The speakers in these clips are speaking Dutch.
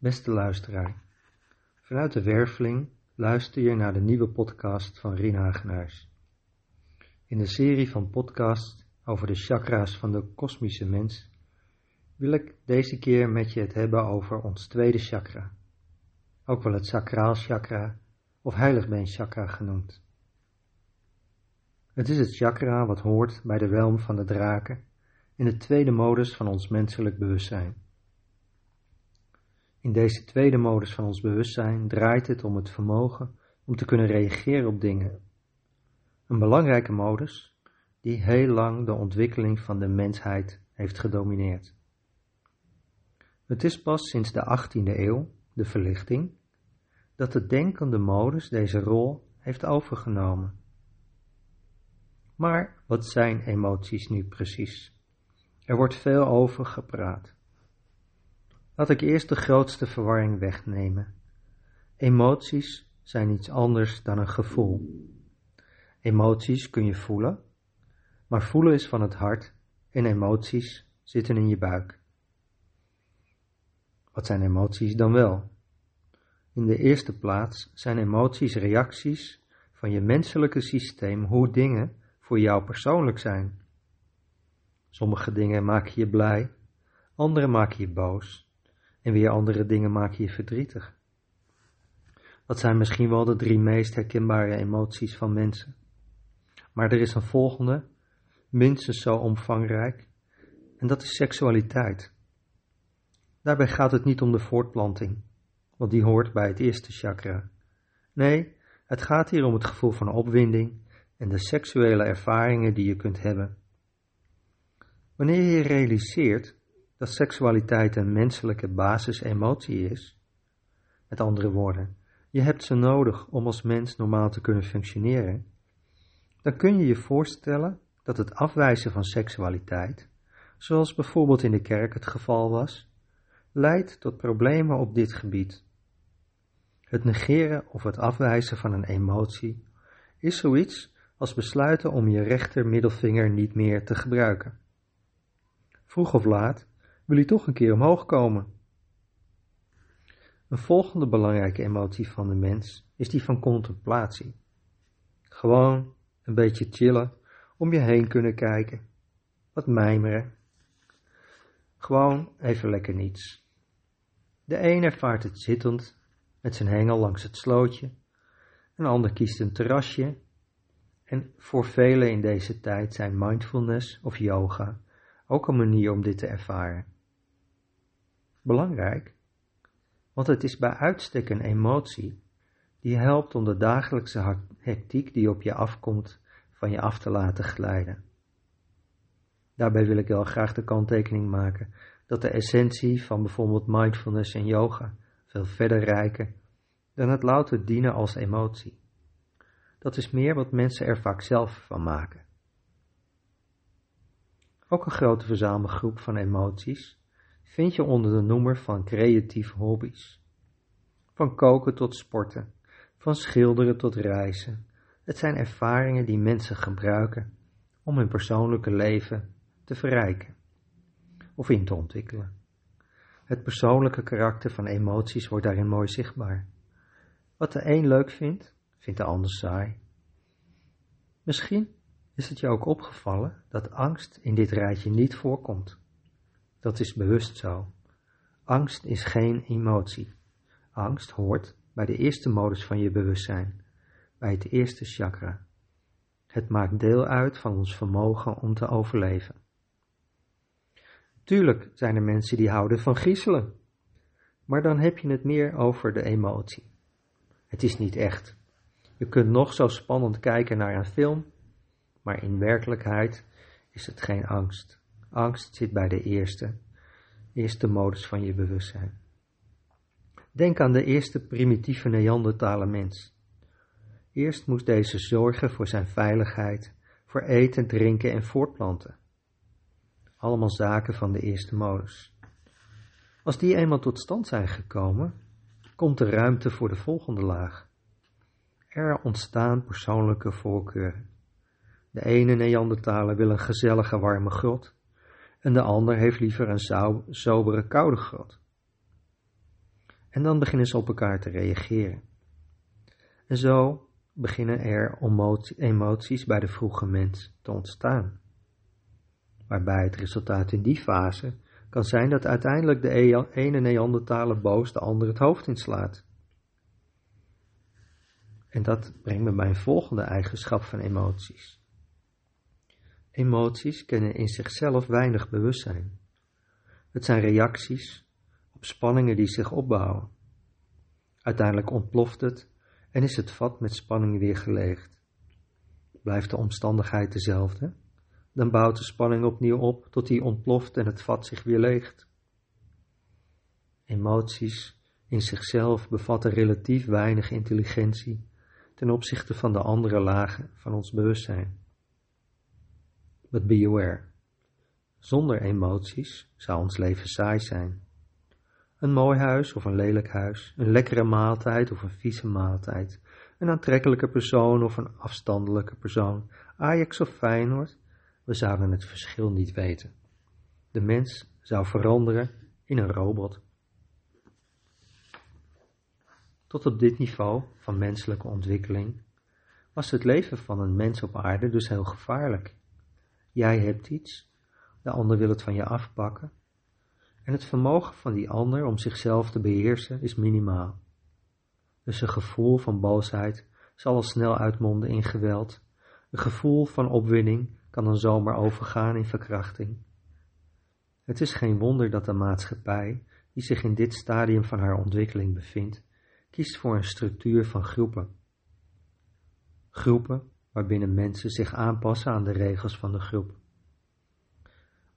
Beste luisteraar, vanuit de Werveling luister je naar de nieuwe podcast van Rien Hagenaars. In de serie van podcasts over de chakra's van de kosmische mens wil ik deze keer met je het hebben over ons tweede chakra, ook wel het sacraal chakra of heiligbeen chakra genoemd. Het is het chakra wat hoort bij de realm van de draken in de tweede modus van ons menselijk bewustzijn. In deze tweede modus van ons bewustzijn draait het om het vermogen om te kunnen reageren op dingen. Een belangrijke modus die heel lang de ontwikkeling van de mensheid heeft gedomineerd. Het is pas sinds de 18e eeuw, de verlichting, dat de denkende modus deze rol heeft overgenomen. Maar wat zijn emoties nu precies? Er wordt veel over gepraat. Laat ik eerst de grootste verwarring wegnemen. Emoties zijn iets anders dan een gevoel. Emoties kun je voelen, maar voelen is van het hart en emoties zitten in je buik. Wat zijn emoties dan wel? In de eerste plaats zijn emoties reacties van je menselijke systeem hoe dingen voor jou persoonlijk zijn. Sommige dingen maken je blij, andere maken je boos en weer andere dingen maken je verdrietig. Dat zijn misschien wel de drie meest herkenbare emoties van mensen. Maar er is een volgende, minstens zo omvangrijk, en dat is seksualiteit. Daarbij gaat het niet om de voortplanting, want die hoort bij het eerste chakra. Nee, het gaat hier om het gevoel van opwinding en de seksuele ervaringen die je kunt hebben. Wanneer je realiseert dat seksualiteit een menselijke basisemotie is. Met andere woorden, je hebt ze nodig om als mens normaal te kunnen functioneren. Dan kun je je voorstellen dat het afwijzen van seksualiteit, zoals bijvoorbeeld in de kerk het geval was, leidt tot problemen op dit gebied. Het negeren of het afwijzen van een emotie is zoiets als besluiten om je rechter middelvinger niet meer te gebruiken. Vroeg of laat wil hij toch een keer omhoog komen. Een volgende belangrijke emotie van de mens is die van contemplatie. Gewoon een beetje chillen, om je heen kunnen kijken, wat mijmeren. Gewoon even lekker niets. De een ervaart het zittend met zijn hengel langs het slootje, een ander kiest een terrasje en voor velen in deze tijd zijn mindfulness of yoga ook een manier om dit te ervaren belangrijk, want het is bij uitstek een emotie die helpt om de dagelijkse hectiek die op je afkomt van je af te laten glijden. Daarbij wil ik wel graag de kanttekening maken dat de essentie van bijvoorbeeld mindfulness en yoga veel verder reiken dan het louter dienen als emotie. Dat is meer wat mensen er vaak zelf van maken. Ook een grote verzamelgroep van emoties vind je onder de noemer van creatieve hobby's. Van koken tot sporten, van schilderen tot reizen. Het zijn ervaringen die mensen gebruiken om hun persoonlijke leven te verrijken of in te ontwikkelen. Het persoonlijke karakter van emoties wordt daarin mooi zichtbaar. Wat de een leuk vindt, vindt de ander saai. Misschien is het je ook opgevallen dat angst in dit rijtje niet voorkomt. Dat is bewust zo. Angst is geen emotie. Angst hoort bij de eerste modus van je bewustzijn, bij het eerste chakra. Het maakt deel uit van ons vermogen om te overleven. Tuurlijk zijn er mensen die houden van griezelen, maar dan heb je het meer over de emotie. Het is niet echt. Je kunt nog zo spannend kijken naar een film, maar in werkelijkheid is het geen angst. Angst zit bij de eerste, eerste modus van je bewustzijn. Denk aan de eerste primitieve Neandertaler mens. Eerst moest deze zorgen voor zijn veiligheid, voor eten, drinken en voortplanten. Allemaal zaken van de eerste modus. Als die eenmaal tot stand zijn gekomen, komt er ruimte voor de volgende laag. Er ontstaan persoonlijke voorkeuren. De ene Neandertaler wil een gezellige warme grot, en de ander heeft liever een sobere koude grot. En dan beginnen ze op elkaar te reageren. En zo beginnen er emoties bij de vroege mens te ontstaan. Waarbij het resultaat in die fase kan zijn dat uiteindelijk de ene Neandertaler boos de ander het hoofd inslaat. En dat brengt me bij een volgende eigenschap van emoties. Emoties kennen in zichzelf weinig bewustzijn. Het zijn reacties op spanningen die zich opbouwen. Uiteindelijk ontploft het en is het vat met spanning weer geleegd. Blijft de omstandigheid dezelfde, dan bouwt de spanning opnieuw op tot die ontploft en het vat zich weer leegt. Emoties in zichzelf bevatten relatief weinig intelligentie ten opzichte van de andere lagen van ons bewustzijn. But be aware. Zonder emoties zou ons leven saai zijn. Een mooi huis of een lelijk huis, een lekkere maaltijd of een vieze maaltijd, een aantrekkelijke persoon of een afstandelijke persoon, Ajax of Feyenoord, we zouden het verschil niet weten. De mens zou veranderen in een robot. Tot op dit niveau van menselijke ontwikkeling was het leven van een mens op aarde dus heel gevaarlijk. Jij hebt iets, de ander wil het van je afpakken en het vermogen van die ander om zichzelf te beheersen is minimaal. Dus een gevoel van boosheid zal al snel uitmonden in geweld. Een gevoel van opwinning kan dan zomaar overgaan in verkrachting. Het is geen wonder dat de maatschappij, die zich in dit stadium van haar ontwikkeling bevindt, kiest voor een structuur van groepen. Groepen waarbinnen mensen zich aanpassen aan de regels van de groep.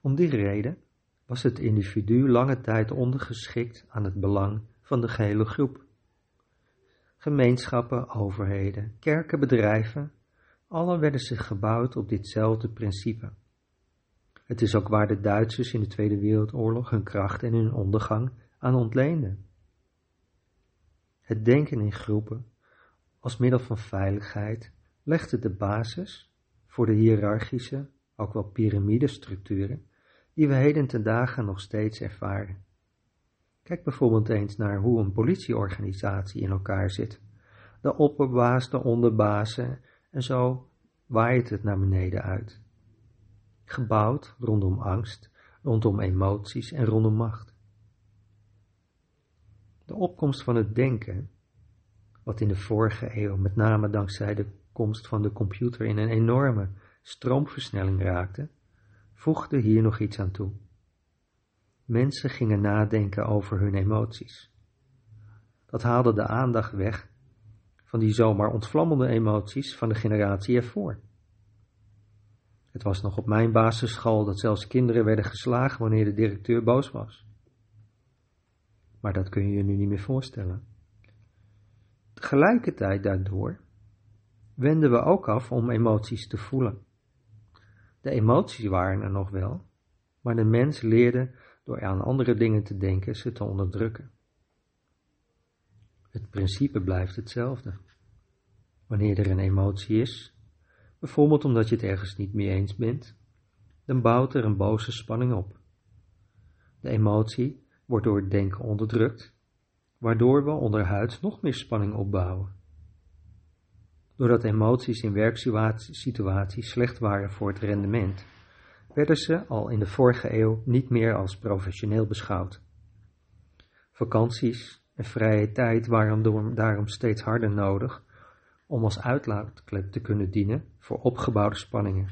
Om die reden was het individu lange tijd ondergeschikt aan het belang van de gehele groep. Gemeenschappen, overheden, kerken, bedrijven, alle werden zich gebouwd op ditzelfde principe. Het is ook waar de Duitsers in de Tweede Wereldoorlog hun kracht en hun ondergang aan ontleenden. Het denken in groepen als middel van veiligheid legde de basis voor de hiërarchische, ook wel piramidestructuren, die we heden ten dagen nog steeds ervaren. Kijk bijvoorbeeld eens naar hoe een politieorganisatie in elkaar zit. De opperbaas, de onderbazen en zo waait het naar beneden uit. Gebouwd rondom angst, rondom emoties en rondom macht. De opkomst van het denken, wat in de vorige eeuw met name dankzij de komst van de computer in een enorme stroomversnelling raakte, voegde hier nog iets aan toe. Mensen gingen nadenken over hun emoties. Dat haalde de aandacht weg van die zomaar ontvlammende emoties van de generatie ervoor. Het was nog op mijn basisschool dat zelfs kinderen werden geslagen wanneer de directeur boos was. Maar dat kun je je nu niet meer voorstellen. Tegelijkertijd daardoor wenden we ook af om emoties te voelen. De emoties waren er nog wel, maar de mens leerde door aan andere dingen te denken ze te onderdrukken. Het principe blijft hetzelfde. Wanneer er een emotie is, bijvoorbeeld omdat je het ergens niet mee eens bent, dan bouwt er een boze spanning op. De emotie wordt door het denken onderdrukt, waardoor we onderhuids nog meer spanning opbouwen. Doordat emoties in werksituaties slecht waren voor het rendement, werden ze al in de vorige eeuw niet meer als professioneel beschouwd. Vakanties en vrije tijd waren daarom steeds harder nodig om als uitlaatklep te kunnen dienen voor opgebouwde spanningen.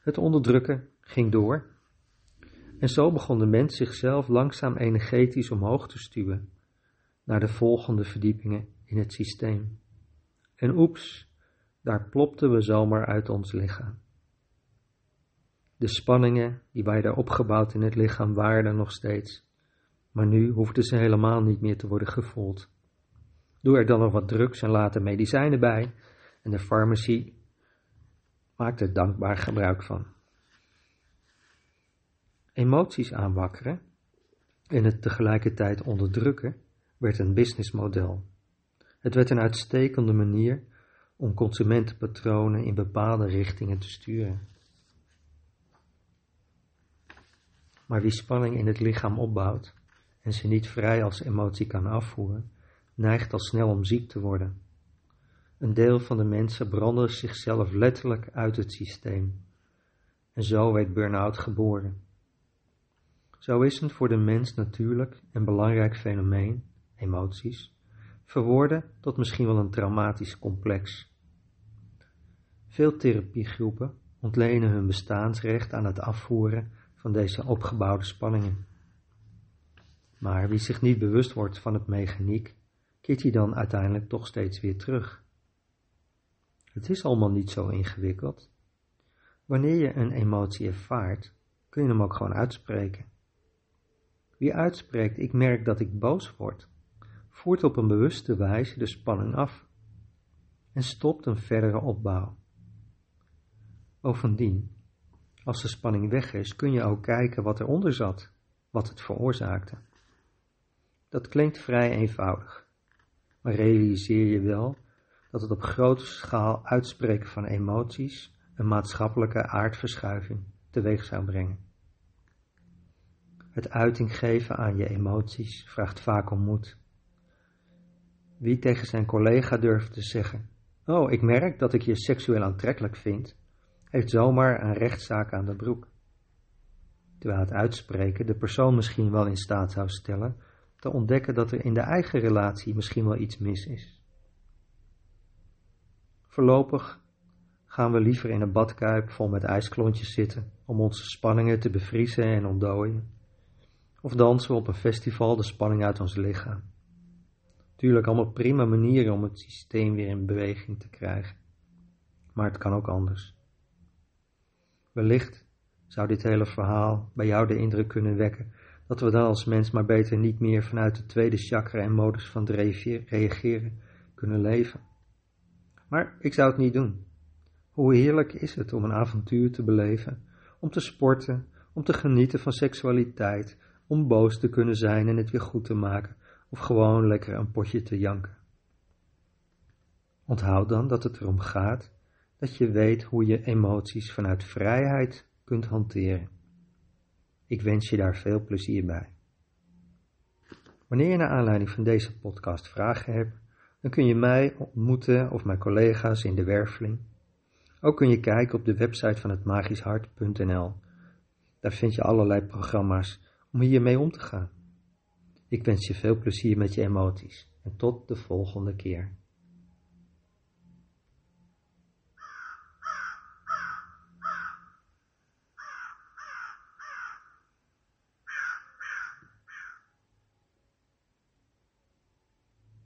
Het onderdrukken ging door en zo begon de mens zichzelf langzaam energetisch omhoog te stuwen naar de volgende verdiepingen in het systeem. En oeps, daar plopten we zomaar uit ons lichaam. De spanningen die wij daar opgebouwd in het lichaam waren er nog steeds, maar nu hoefden ze helemaal niet meer te worden gevoeld. Doe er dan nog wat drugs en later medicijnen bij en de farmacie maakt er dankbaar gebruik van. Emoties aanwakkeren en het tegelijkertijd onderdrukken werd een businessmodel. Het werd een uitstekende manier om consumentenpatronen in bepaalde richtingen te sturen. Maar wie spanning in het lichaam opbouwt en ze niet vrij als emotie kan afvoeren, neigt al snel om ziek te worden. Een deel van de mensen brandde zichzelf letterlijk uit het systeem. En zo werd burn-out geboren. Zo is het voor de mens natuurlijk en belangrijk fenomeen, emoties, verwoorden tot misschien wel een traumatisch complex. Veel therapiegroepen ontlenen hun bestaansrecht aan het afvoeren van deze opgebouwde spanningen. Maar wie zich niet bewust wordt van het mechaniek, keert hij dan uiteindelijk toch steeds weer terug. Het is allemaal niet zo ingewikkeld. Wanneer je een emotie ervaart, kun je hem ook gewoon uitspreken. Wie uitspreekt, ik merk dat ik boos word, voert op een bewuste wijze de spanning af en stopt een verdere opbouw. Bovendien, als de spanning weg is, kun je ook kijken wat eronder zat, wat het veroorzaakte. Dat klinkt vrij eenvoudig, maar realiseer je wel dat het op grote schaal uitspreken van emoties een maatschappelijke aardverschuiving teweeg zou brengen. Het uiting geven aan je emoties vraagt vaak om moed. Wie tegen zijn collega durft te zeggen: Oh, ik merk dat ik je seksueel aantrekkelijk vind, heeft zomaar een rechtszaak aan de broek. Terwijl het uitspreken de persoon misschien wel in staat zou stellen te ontdekken dat er in de eigen relatie misschien wel iets mis is. Voorlopig gaan we liever in een badkuip vol met ijsklontjes zitten om onze spanningen te bevriezen en ontdooien. Of dansen we op een festival de spanning uit ons lichaam. Tuurlijk allemaal prima manieren om het systeem weer in beweging te krijgen. Maar het kan ook anders. Wellicht zou dit hele verhaal bij jou de indruk kunnen wekken dat we dan als mens maar beter niet meer vanuit de tweede chakra en modus van reageren kunnen leven. Maar ik zou het niet doen. Hoe heerlijk is het om een avontuur te beleven, om te sporten, om te genieten van seksualiteit, om boos te kunnen zijn en het weer goed te maken, of gewoon lekker een potje te janken. Onthoud dan dat het erom gaat dat je weet hoe je emoties vanuit vrijheid kunt hanteren. Ik wens je daar veel plezier bij. Wanneer je naar aanleiding van deze podcast vragen hebt, dan kun je mij ontmoeten of mijn collega's in de werveling. Ook kun je kijken op de website van het magischhart.nl. Daar vind je allerlei programma's om hiermee om te gaan. Ik wens je veel plezier met je emoties en tot de volgende keer.